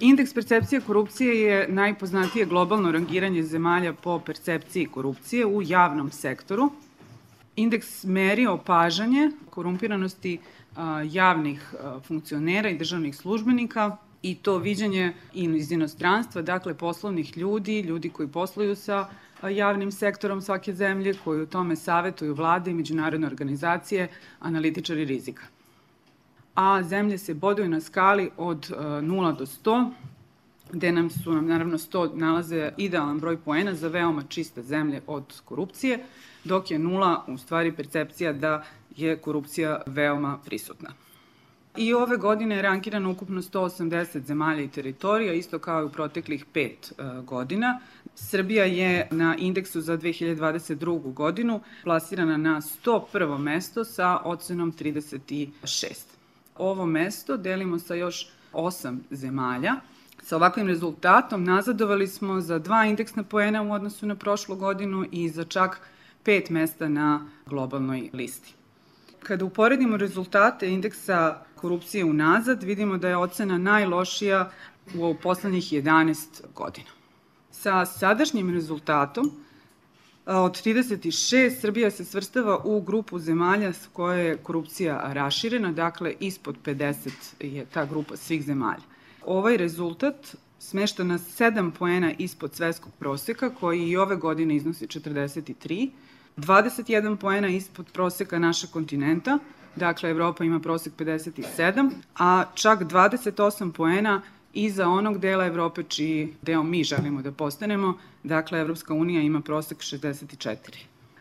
Indeks percepcije korupcije je najpoznatije globalno rangiranje zemalja po percepciji korupcije u javnom sektoru. Indeks meri opažanje korumpiranosti javnih funkcionera i državnih službenika i to viđenje iz inostranstva, dakle poslovnih ljudi, ljudi koji posluju sa javnim sektorom svake zemlje, koji u tome savetuju vlade i međunarodne organizacije, analitičari rizika. A zemlje se boduju na skali od 0 do 100, gde nam su nam naravno 100 nalaze idealan broj poena za veoma čiste zemlje od korupcije, dok je nula u stvari percepcija da je korupcija veoma prisutna. I ove godine je rankirano ukupno 180 zemalja i teritorija, isto kao i u proteklih pet e, godina. Srbija je na indeksu za 2022. godinu plasirana na 101. mesto sa ocenom 36. Ovo mesto delimo sa još osam zemalja. Sa ovakvim rezultatom nazadovali smo za dva indeksna poena u odnosu na prošlu godinu i za čak pet mesta na globalnoj listi. Kada uporedimo rezultate indeksa korupcije unazad, vidimo da je ocena najlošija u poslednjih 11 godina. Sa sadašnjim rezultatom od 36 Srbija se svrstava u grupu zemalja s koje je korupcija raširena, dakle ispod 50 je ta grupa svih zemalja. Ovaj rezultat smešta nas 7 poena ispod svetskog proseka, koji i ove godine iznosi 43, 21 poena ispod proseka našeg kontinenta, dakle Evropa ima prosek 57, a čak 28 poena iza onog dela Evrope čiji deo mi želimo da postanemo, dakle Evropska unija ima prosek 64.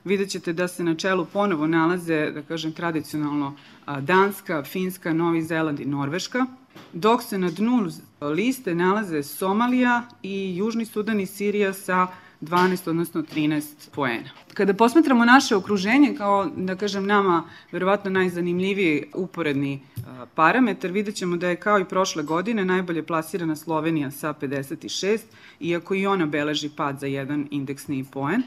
Vidjet ćete da se na čelu ponovo nalaze, da kažem, tradicionalno Danska, Finska, Novi Zeland i Norveška, dok se na dnu liste nalaze Somalija i Južni Sudan i Sirija sa 12, odnosno 13 poena. Kada posmetramo naše okruženje kao, da kažem, nama verovatno najzanimljiviji uporedni parametar, vidjet ćemo da je kao i prošle godine najbolje plasirana Slovenija sa 56, iako i ona beleži pad za jedan indeksni poen.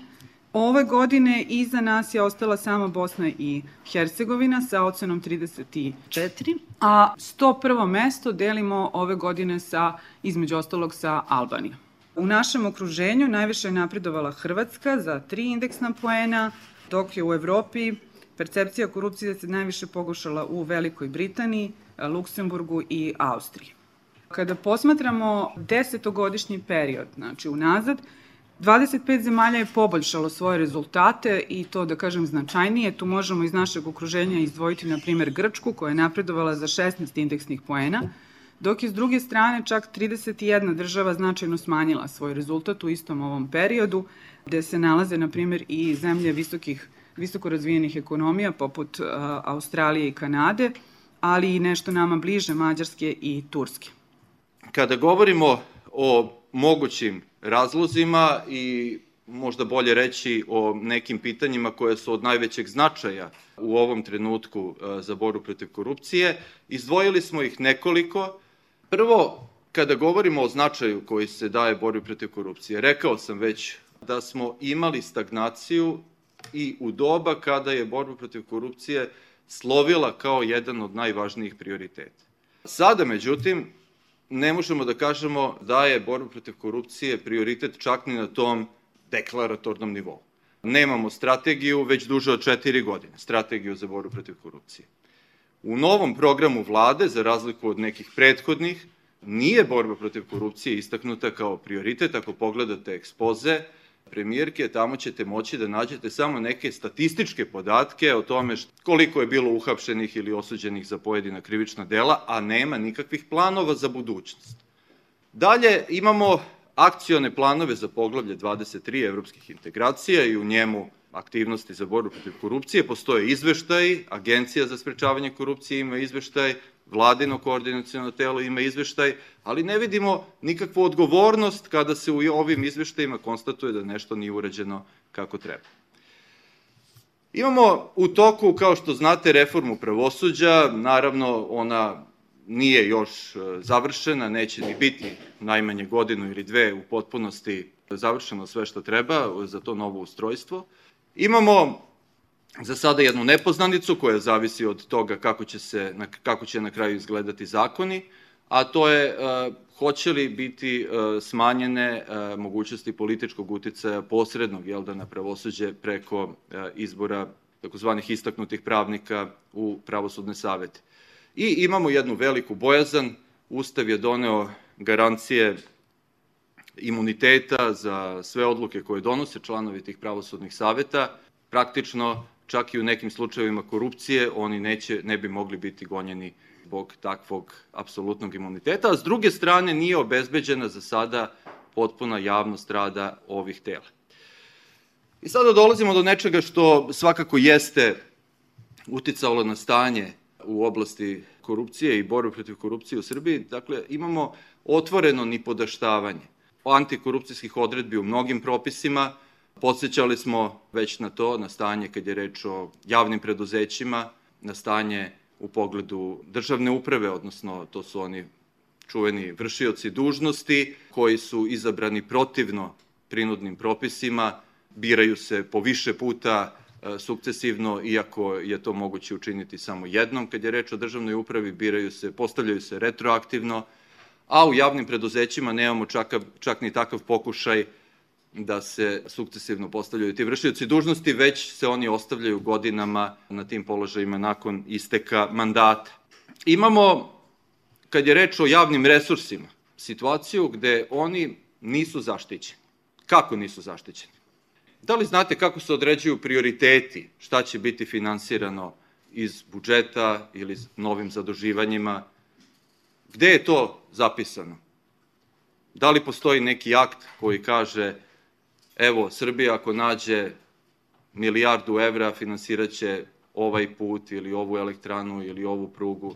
Ove godine iza nas je ostala samo Bosna i Hercegovina sa ocenom 34, a 101. mesto delimo ove godine sa, između ostalog, sa Albanijom. U našem okruženju najviše je napredovala Hrvatska za tri indeksna poena, dok je u Evropi percepcija korupcije se najviše pogušala u Velikoj Britaniji, Luksemburgu i Austriji. Kada posmatramo desetogodišnji period, znači unazad, 25 zemalja je poboljšalo svoje rezultate i to da kažem značajnije. Tu možemo iz našeg okruženja izdvojiti na primer Grčku koja je napredovala za 16 indeksnih poena, dok je s druge strane čak 31 država značajno smanjila svoj rezultat u istom ovom periodu, gde se nalaze, na primjer, i zemlje visokih, visoko razvijenih ekonomija, poput uh, Australije i Kanade, ali i nešto nama bliže, Mađarske i Turske. Kada govorimo o mogućim razlozima i možda bolje reći o nekim pitanjima koje su od najvećeg značaja u ovom trenutku za boru protiv korupcije. Izdvojili smo ih nekoliko Prvo, kada govorimo o značaju koji se daje borbi protiv korupcije, rekao sam već da smo imali stagnaciju i u doba kada je borba protiv korupcije slovila kao jedan od najvažnijih prioriteta. Sada, međutim, ne možemo da kažemo da je borba protiv korupcije prioritet čak ni na tom deklaratornom nivou. Nemamo strategiju već duže od četiri godine, strategiju za borbu protiv korupcije. U novom programu vlade, za razliku od nekih prethodnih, nije borba protiv korupcije istaknuta kao prioritet. Ako pogledate ekspoze premijerke, tamo ćete moći da nađete samo neke statističke podatke o tome koliko je bilo uhapšenih ili osuđenih za pojedina krivična dela, a nema nikakvih planova za budućnost. Dalje imamo akcione planove za poglavlje 23 evropskih integracija i u njemu aktivnosti za borbu protiv korupcije, postoje izveštaj, Agencija za sprečavanje korupcije ima izveštaj, vladino koordinacijono telo ima izveštaj, ali ne vidimo nikakvu odgovornost kada se u ovim izveštajima konstatuje da nešto nije urađeno kako treba. Imamo u toku, kao što znate, reformu pravosuđa, naravno ona nije još e, završena, neće ni biti najmanje godinu ili dve u potpunosti završeno sve što treba za to novo ustrojstvo. Imamo za sada jednu nepoznanicu koja zavisi od toga kako će, se, kako će na kraju izgledati zakoni, a to je hoće li biti smanjene mogućnosti političkog uticaja posrednog jel da, na pravosuđe preko izbora takozvanih istaknutih pravnika u pravosudne savete. I imamo jednu veliku bojazan, Ustav je doneo garancije imuniteta za sve odluke koje donose članovi tih pravosudnih saveta, praktično čak i u nekim slučajevima korupcije oni neće, ne bi mogli biti gonjeni zbog takvog apsolutnog imuniteta, a s druge strane nije obezbeđena za sada potpuna javnost rada ovih tela. I sada dolazimo do nečega što svakako jeste uticalo na stanje u oblasti korupcije i borbe protiv korupcije u Srbiji. Dakle, imamo otvoreno nipodaštavanje antikorupcijskih odredbi u mnogim propisima. Podsećali smo već na to, na stanje kad je reč o javnim preduzećima, na stanje u pogledu državne uprave, odnosno to su oni čuveni vršioci dužnosti koji su izabrani protivno prinudnim propisima, biraju se po više puta e, sukcesivno, iako je to moguće učiniti samo jednom. Kad je reč o državnoj upravi, biraju se, postavljaju se retroaktivno, a u javnim preduzećima nemamo čak, čak ni takav pokušaj da se sukcesivno postavljaju ti vršioci dužnosti, već se oni ostavljaju godinama na tim položajima nakon isteka mandata. Imamo, kad je reč o javnim resursima, situaciju gde oni nisu zaštićeni. Kako nisu zaštićeni? Da li znate kako se određuju prioriteti, šta će biti finansirano iz budžeta ili novim zaduživanjima? Gde je to zapisano? Da li postoji neki akt koji kaže evo, Srbija ako nađe milijardu evra finansiraće ovaj put ili ovu elektranu ili ovu prugu.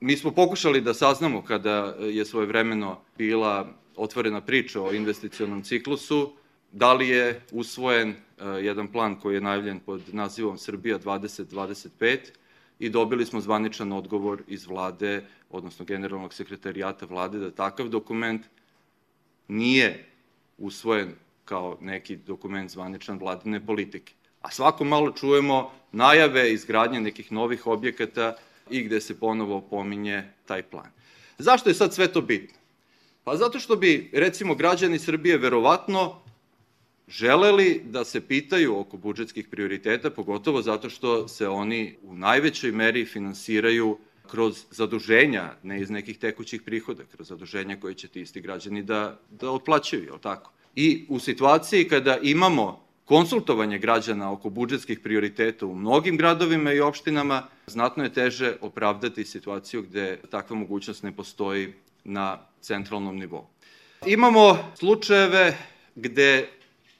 Mi smo pokušali da saznamo kada je svojevremeno bila otvorena priča o investicionom ciklusu, da li je usvojen uh, jedan plan koji je najavljen pod nazivom Srbija 2025 i dobili smo zvaničan odgovor iz vlade, odnosno generalnog sekretarijata vlade, da takav dokument nije usvojen kao neki dokument zvaničan vladine politike. A svako malo čujemo najave izgradnje nekih novih objekata i gde se ponovo pominje taj plan. Zašto je sad sve to bitno? Pa zato što bi, recimo, građani Srbije verovatno želeli da se pitaju oko budžetskih prioriteta, pogotovo zato što se oni u najvećoj meri finansiraju kroz zaduženja, ne iz nekih tekućih prihoda, kroz zaduženja koje će ti isti građani da, da otplaćaju, je tako? I u situaciji kada imamo konsultovanje građana oko budžetskih prioriteta u mnogim gradovima i opštinama, znatno je teže opravdati situaciju gde takva mogućnost ne postoji na centralnom nivou. Imamo slučajeve gde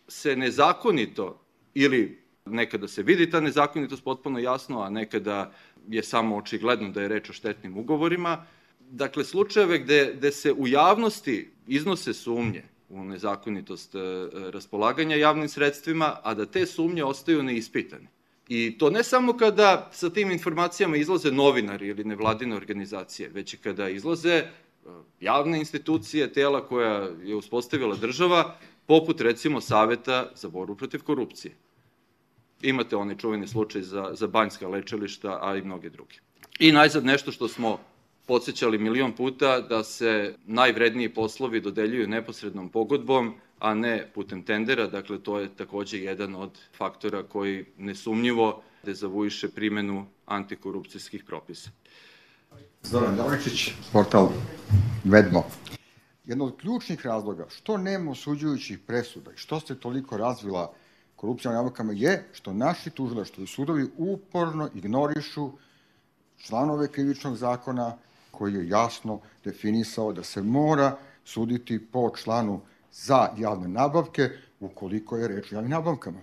se nezakonito ili nekada se vidi ta nezakonitost potpuno jasno, a nekada je samo očigledno da je reč o štetnim ugovorima. Dakle, slučajeve gde, gde se u javnosti iznose sumnje u nezakonitost e, raspolaganja javnim sredstvima, a da te sumnje ostaju neispitane. I to ne samo kada sa tim informacijama izlaze novinari ili nevladine organizacije, već i kada izlaze e, javne institucije, tela koja je uspostavila država, poput recimo Saveta za borbu protiv korupcije. Imate onaj čuveni slučaj za, za banjska lečelišta, a i mnoge druge. I najzad nešto što smo podsjećali milion puta da se najvredniji poslovi dodeljuju neposrednom pogodbom, a ne putem tendera, dakle to je takođe jedan od faktora koji nesumnjivo dezavuiše primenu antikorupcijskih propisa. Zoran Daličić, portal Vedmo. Jedno od ključnih razloga što nema osuđujućih presuda i što se toliko razvila korupcija na nabavkama je što naši tužilaštvo i sudovi uporno ignorišu članove krivičnog zakona koji je jasno definisao da se mora suditi po članu za javne nabavke ukoliko je reč o javnim nabavkama.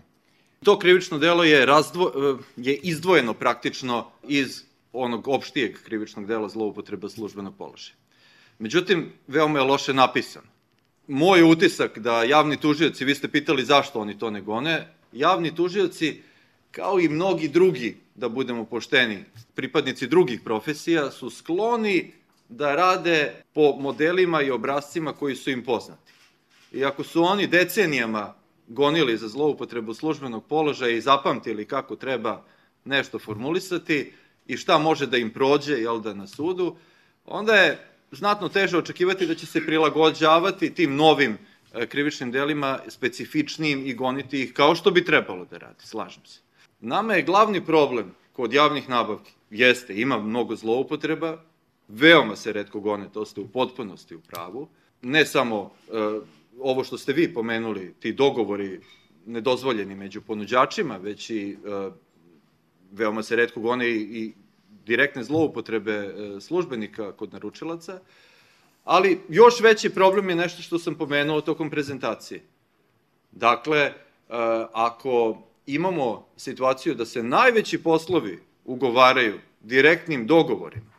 To krivično delo je, razdvo, je izdvojeno praktično iz onog opštijeg krivičnog dela zloupotreba službenog položaja. Međutim, veoma je loše napisan. Moj utisak da javni tužioci, vi ste pitali zašto oni to ne gone, javni tužioci, kao i mnogi drugi, da budemo pošteni, pripadnici drugih profesija, su skloni da rade po modelima i obrazcima koji su im poznati. I ako su oni decenijama gonili za zloupotrebu službenog položaja i zapamtili kako treba nešto formulisati i šta može da im prođe, jel da, na sudu, onda je znatno teže očekivati da će se prilagođavati tim novim e, krivičnim delima, specifičnijim i goniti ih kao što bi trebalo da radi, slažem se. Nama je glavni problem kod javnih nabavki, jeste, ima mnogo zloupotreba, veoma se redko gone, to ste u potpunosti u pravu, ne samo e, ovo što ste vi pomenuli, ti dogovori nedozvoljeni među ponuđačima, već i e, veoma se redko gone i, i direktne zloupotrebe e, službenika kod naručilaca, ali još veći problem je nešto što sam pomenuo tokom prezentacije. Dakle, e, ako imamo situaciju da se najveći poslovi ugovaraju direktnim dogovorima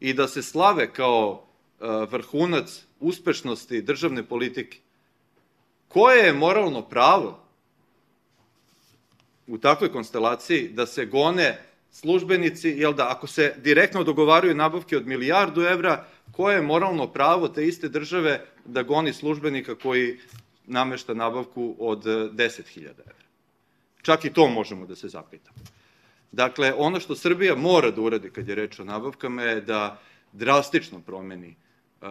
i da se slave kao e, vrhunac uspešnosti državne politike, koje je moralno pravo u takvoj konstelaciji da se gone službenici, jel da, ako se direktno dogovaraju nabavke od milijardu evra, koje je moralno pravo te iste države da goni službenika koji namešta nabavku od 10.000 evra? Čak i to možemo da se zapitamo. Dakle, ono što Srbija mora da uradi kad je reč o nabavkama je da drastično promeni uh,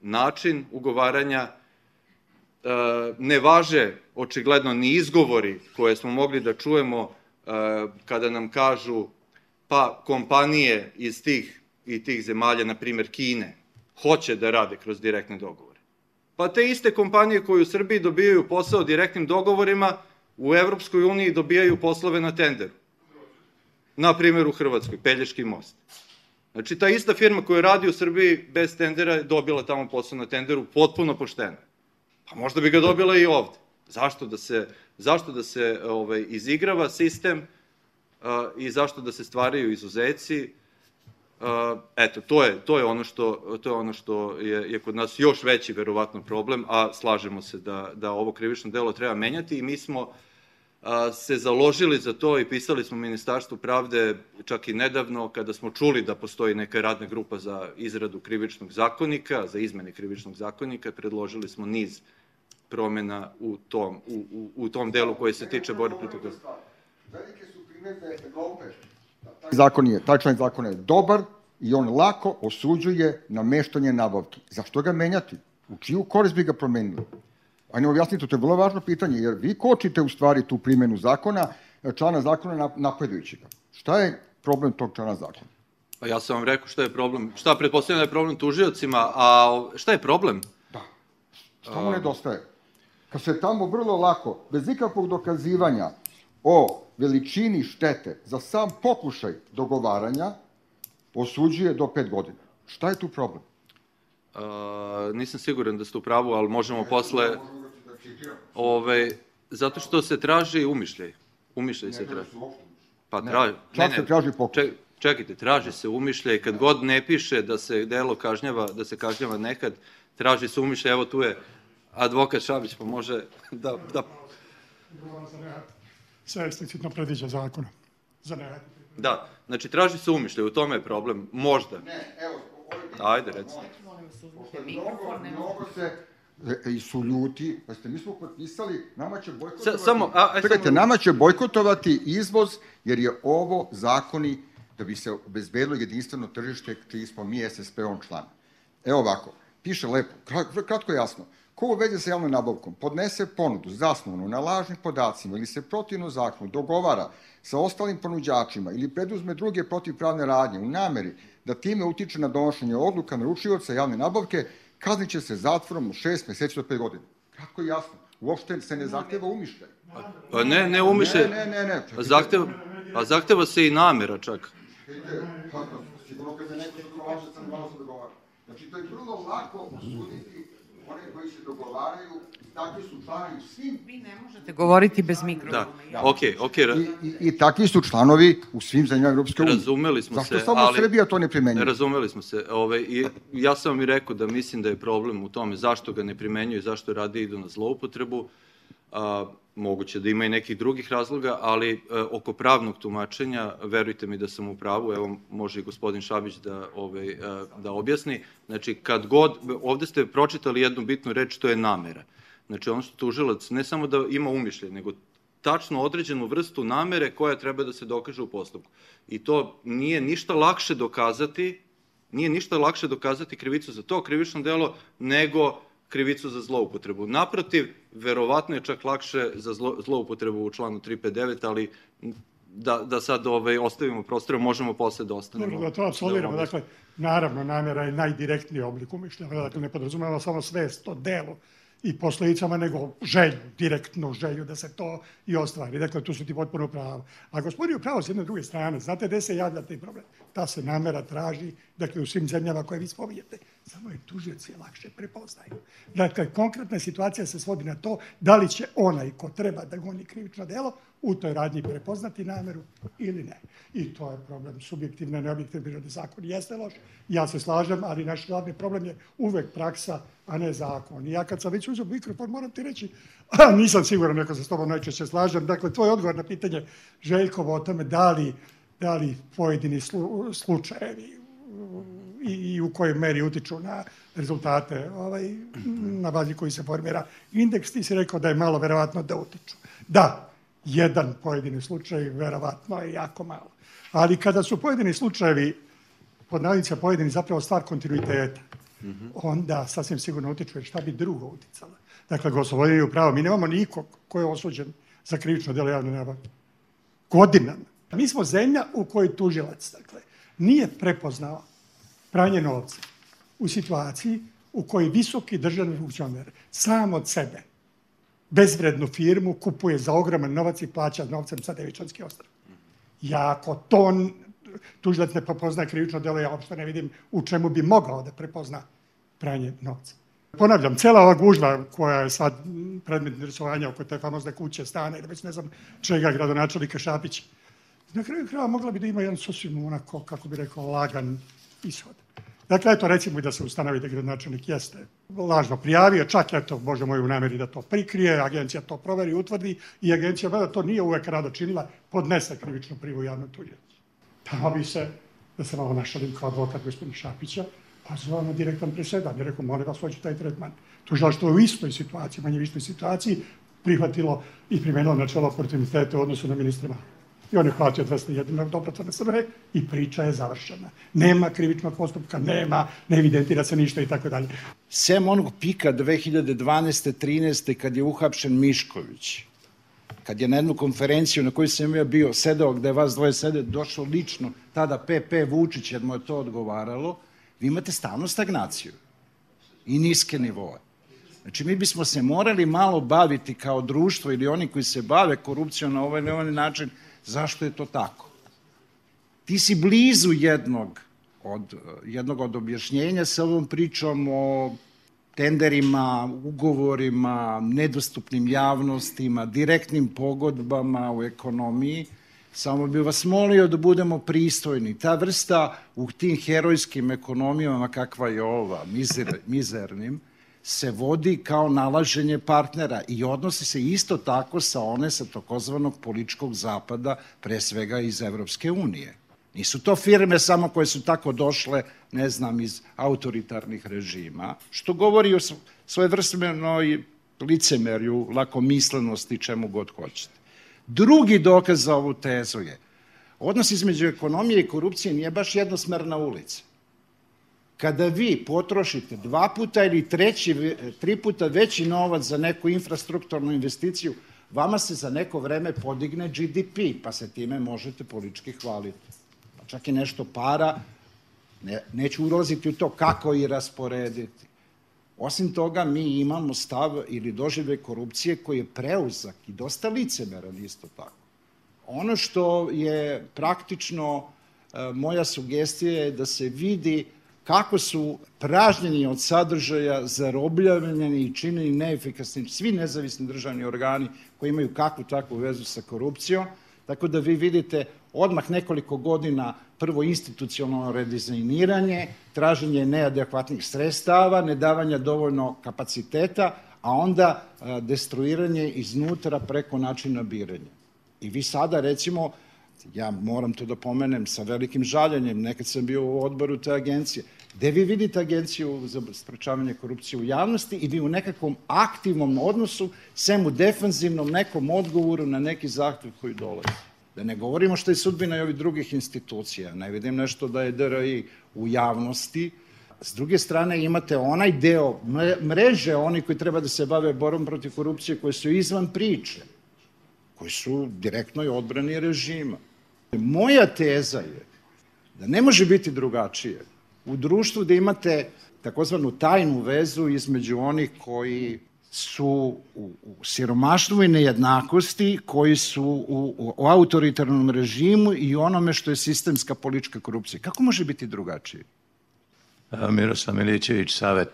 način ugovaranja, uh, ne važe očigledno ni izgovori koje smo mogli da čujemo kada nam kažu pa kompanije iz tih i tih zemalja, na primer Kine, hoće da rade kroz direktne dogovore. Pa te iste kompanije koje u Srbiji dobijaju posao direktnim dogovorima, u Evropskoj uniji dobijaju poslove na tenderu. Na primjer u Hrvatskoj, Pelješki most. Znači, ta ista firma koja radi u Srbiji bez tendera je dobila tamo posao na tenderu potpuno pošteno. Pa možda bi ga dobila i ovde. Zašto da se, zašto da se ovaj, izigrava sistem i zašto da se stvaraju izuzeci? Eto, to je, to je ono što, to je, ono što je, je kod nas još veći verovatno problem, a slažemo se da, da ovo krivično delo treba menjati i mi smo se založili za to i pisali smo Ministarstvu pravde čak i nedavno kada smo čuli da postoji neka radna grupa za izradu krivičnog zakonika, za izmene krivičnog zakonika, predložili smo niz promena u tom, u, u, u tom delu koji se tiče borbe protiv Velike su Evrope. Zakon je, taj član zakona je dobar i on lako osuđuje nameštanje nabavke. Zašto ga menjati? U čiju korist bi ga promenili? Ajde objasnite, to je vrlo važno pitanje, jer vi kočite u stvari tu primjenu zakona, člana zakona napredujući ga. Šta je problem tog člana zakona? Pa ja sam vam rekao šta je problem. Šta pretpostavljam da je problem tužiocima, a šta je problem? Da. Šta mu nedostaje? Kad se tamo vrlo lako, bez ikakvog dokazivanja o veličini štete za sam pokušaj dogovaranja, osuđuje do pet godina. Šta je tu problem? Uh, nisam siguran da ste u pravu, ali možemo posle... Ove, zato što se traži umišljaj. Umišljaj se traži. Pa traži... Ne, ne, traži pokušaj. čekajte, traži se umišljaj. Kad god ne piše da se delo kažnjava, da se kažnjava nekad, traži se umišljaj. Evo tu je advokat Šabić, pa može da... da... Sve eksplicitno predviđa zakona. Za ne. Da, znači traži se umišljaj, u tome je problem. Možda. Ne, evo, Ajde, recimo. Mnogo, mnogo se e, i su ljuti, pa ste mi smo potpisali, nama će bojkotovati, samo, a, a, čekajte, samo... nama će bojkotovati izvoz, jer je ovo zakoni da bi se obezbedilo jedinstveno tržište, čiji smo mi SSP-om član. Evo ovako, piše lepo, kratko jasno, ko u vezi sa javnom nabavkom podnese ponudu zasnovanu na lažnim podacima ili se protivno zakonu dogovara sa ostalim ponuđačima ili preduzme druge protivpravne radnje u nameri da time utiče na donošenje odluka naručioca javne nabavke, kaznit će se zatvorom od 6 meseci do 5 godina. Kratko i jasno. Uopšte se ne zahteva umišljaj. Pa ne, ne umišljaj. Ne, ne, ne. ne. Pa zahteva, pa zahteva se i namera čak. Sigurno kad se neko dogovara, sam se dogovara. Znači, to je vrlo lako osuditi one koji se dogovaraju, takvi su članovi svim... Vi ne možete govoriti bez mikrofona. Da, okej, okay, okej. Okay. I, i, I takvi su članovi u svim zemljama Europske unije. Razumeli smo Zašto se, Zašto samo ali... Srbija to ne primenjuje? Razumeli smo se. Ove, ovaj, i, ja sam vam i rekao da mislim da je problem u tome zašto ga ne primenjuju, zašto radi idu na zloupotrebu. A, moguće da ima i nekih drugih razloga, ali e, oko pravnog tumačenja, verujte mi da sam u pravu, evo može i gospodin Šabić da, ovaj, e, da objasni. Znači, kad god, ovde ste pročitali jednu bitnu reč, to je namera. Znači, on što tužilac ne samo da ima umišlje, nego tačno određenu vrstu namere koja treba da se dokaže u postupku. I to nije ništa lakše dokazati nije ništa lakše dokazati krivicu za to krivično delo nego krivicu za zloupotrebu. Naprotiv, verovatno je čak lakše za zlo, zloupotrebu u članu 359, ali da, da sad ovaj, ostavimo prostor, možemo posle da ostanemo. Dobro, da to absolviramo. Dakle, naravno, namjera je najdirektniji oblik umišljanja. Dakle, ne podrazumeva samo svest o delu i posledicama, nego želju, direktnu želju da se to i ostvari. Dakle, tu su ti potpuno pravo. A gospodin je pravo s jedne druge strane. Znate gde se javlja taj problem? Ta se namera traži, dakle, u svim zemljama koje vi spominjete. Samo je tužioci lakše prepoznaju. Dakle, konkretna situacija se svodi na to da li će onaj ko treba da goni krivično delo u toj radnji prepoznati nameru ili ne. I to je problem subjektivne, neobjektivne prirode. Zakon jeste loš, ja se slažem, ali naš glavni problem je uvek praksa, a ne zakon. I ja kad sam već uzeo mikrofon, moram ti reći, a, nisam siguran neko se s tobom najčešće slažem, dakle, tvoj odgovor na pitanje Željkova o tome da li, da li pojedini slu, slučajevi i, i u kojoj meri utiču na rezultate ovaj, na bazi koji se formira indeks, ti si rekao da je malo verovatno da utiču. Da, jedan pojedini slučaj verovatno je jako malo. Ali kada su pojedini slučajevi, pod navodnicima pojedini zapravo stvar kontinuiteta, onda sasvim sigurno utičuje šta bi drugo uticalo. Dakle, gospodin je upravo, mi nemamo nikog ko je osuđen za krivično delo javne nabavke. Godinama. Mi smo zemlja u kojoj tužilac, dakle, nije prepoznao pranje novca u situaciji u kojoj visoki državni funkcioner sam od sebe bezvrednu firmu kupuje za ogroman novac i plaća novcem sa Devičanski ostrov. Ja ako to tužilac ne prepozna krivično delo, ja uopšte ne vidim u čemu bi mogao da prepozna pranje novca. Ponavljam, cela ova gužva koja je sad predmet interesovanja oko te famozne kuće, stane već ne znam čega gradonačelnika Šapić, na kraju kraja mogla bi da ima jedan sasvim onako, kako bi rekao, lagan ishod. Dakle, eto, recimo i da se ustanovi da gradonačelnik jeste lažno prijavio, čak eto, Bože moj u nameri da to prikrije, agencija to proveri, utvrdi i agencija, da to nije uvek rado činila, podnese krivičnu privu javnom tužiocu. Tamo bi se, da se malo našalim kao advokat gospodina Šapića, pa zvao na direktan presedan i rekao, molim vas, hoću taj tretman. Tužilaštvo je u istoj situaciji, manje u istoj situaciji, prihvatilo i primenilo načelo oportunitete u odnosu na ministra Mala. I on je platio 201 dobrotvorne svrhe i priča je završena. Nema krivičnog postupka, nema, ne evidentira se ništa i tako dalje. Sem onog pika 2012. 13. kad je uhapšen Mišković, kad je na jednu konferenciju na kojoj sam ja bio sedeo, gde vas dvoje sede, došao lično tada PP Vučić, jer mu je to odgovaralo, vi imate stalnu stagnaciju i niske nivoe. Znači, mi bismo se morali malo baviti kao društvo ili oni koji se bave korupcijom na ovaj ili ovaj način, zašto je to tako. Ti si blizu jednog od, jednog od objašnjenja sa ovom pričom o tenderima, ugovorima, nedostupnim javnostima, direktnim pogodbama u ekonomiji, samo bih vas molio da budemo pristojni. Ta vrsta u tim herojskim ekonomijama kakva je ova, mizer, mizernim, se vodi kao nalaženje partnera i odnosi se isto tako sa one sa tokozvanog političkog zapada, pre svega iz Evropske unije. Nisu to firme samo koje su tako došle, ne znam, iz autoritarnih režima, što govori o svojevrsmenoj licemerju, lakomislenosti, čemu god hoćete. Drugi dokaz za ovu tezu je odnos između ekonomije i korupcije nije baš jednosmerna ulica. Kada vi potrošite dva puta ili treći, tri puta veći novac za neku infrastrukturnu investiciju, vama se za neko vreme podigne GDP, pa se time možete politički hvaliti. Pa čak i nešto para, ne, neću ulaziti u to kako i rasporediti. Osim toga, mi imamo stav ili dožive korupcije koji je preuzak i dosta licemeran isto tako. Ono što je praktično e, moja sugestija je da se vidi kako su pražnjeni od sadržaja, zarobljavljeni i činjeni neefikasni svi nezavisni državni organi koji imaju kakvu takvu vezu sa korupcijom, tako da vi vidite odmah nekoliko godina prvo institucionalno redizajniranje, traženje neadekvatnih sredstava, nedavanja dovoljno kapaciteta, a onda destruiranje iznutra preko načina biranja. I vi sada, recimo, ja moram to da pomenem sa velikim žaljenjem, nekad sam bio u odboru te agencije, gde vi vidite agenciju za sprečavanje korupcije u javnosti i vi u nekakvom aktivnom odnosu, sem u defanzivnom nekom odgovoru na neki zahtev koji dolazi. Da ne govorimo što je sudbina i ovih drugih institucija. Ne vidim nešto da je DRI u javnosti. S druge strane imate onaj deo mreže, oni koji treba da se bave borom protiv korupcije, koji su izvan priče, koji su direktnoj odbrani režima. Moja teza je da ne može biti drugačije u društvu da imate takozvanu tajnu vezu između onih koji su u, u siromaštvu i nejednakosti, koji su u, u autoritarnom režimu i onome što je sistemska politička korupcija. Kako može biti drugačije? Miroslav Milićević, Savet.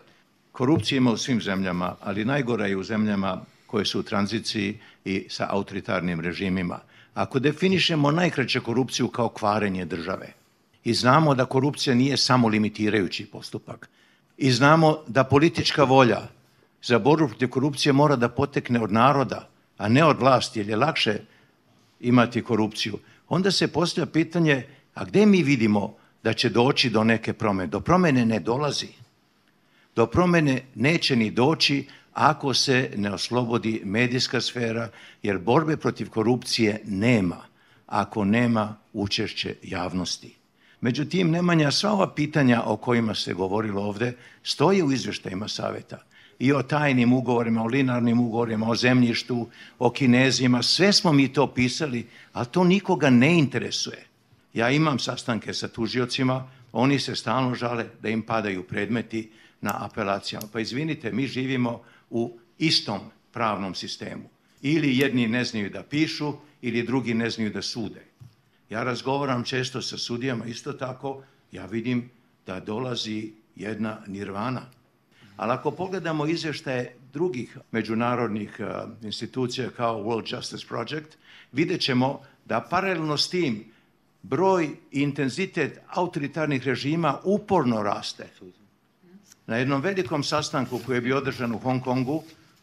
Korupcija ima u svim zemljama, ali najgora je u zemljama koje su u tranziciji i sa autoritarnim režimima. Ako definišemo najkraće korupciju kao kvarenje države i znamo da korupcija nije samo limitirajući postupak i znamo da politička volja za borbu protiv korupcije mora da potekne od naroda, a ne od vlasti, jer je lakše imati korupciju, onda se postavlja pitanje, a gde mi vidimo da će doći do neke promene? Do promene ne dolazi. Do promene neće ni doći ako se ne oslobodi medijska sfera, jer borbe protiv korupcije nema ako nema učešće javnosti. Međutim, Nemanja, sva ova pitanja o kojima se govorilo ovde stoje u izveštajima saveta i o tajnim ugovorima, o linarnim ugovorima, o zemljištu, o kinezima, sve smo mi to pisali, ali to nikoga ne interesuje. Ja imam sastanke sa tužiocima, oni se stalno žale da im padaju predmeti na apelacijama. Pa izvinite, mi živimo u istom pravnom sistemu. Ili jedni ne znaju da pišu, ili drugi ne znaju da sude. Ja razgovaram često sa sudijama, isto tako ja vidim da dolazi jedna nirvana. Ali ako pogledamo izveštaje drugih međunarodnih uh, institucija kao World Justice Project, vidjet ćemo da paralelno s tim broj i intenzitet autoritarnih režima uporno raste. Na jednom velikom sastanku koji je bio održan u Hong Kongu,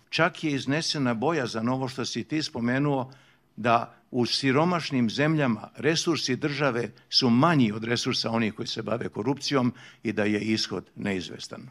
čak je iznesena boja za novo što si ti spomenuo, da u siromašnim zemljama resursi države su manji od resursa onih koji se bave korupcijom i da je ishod neizvestan.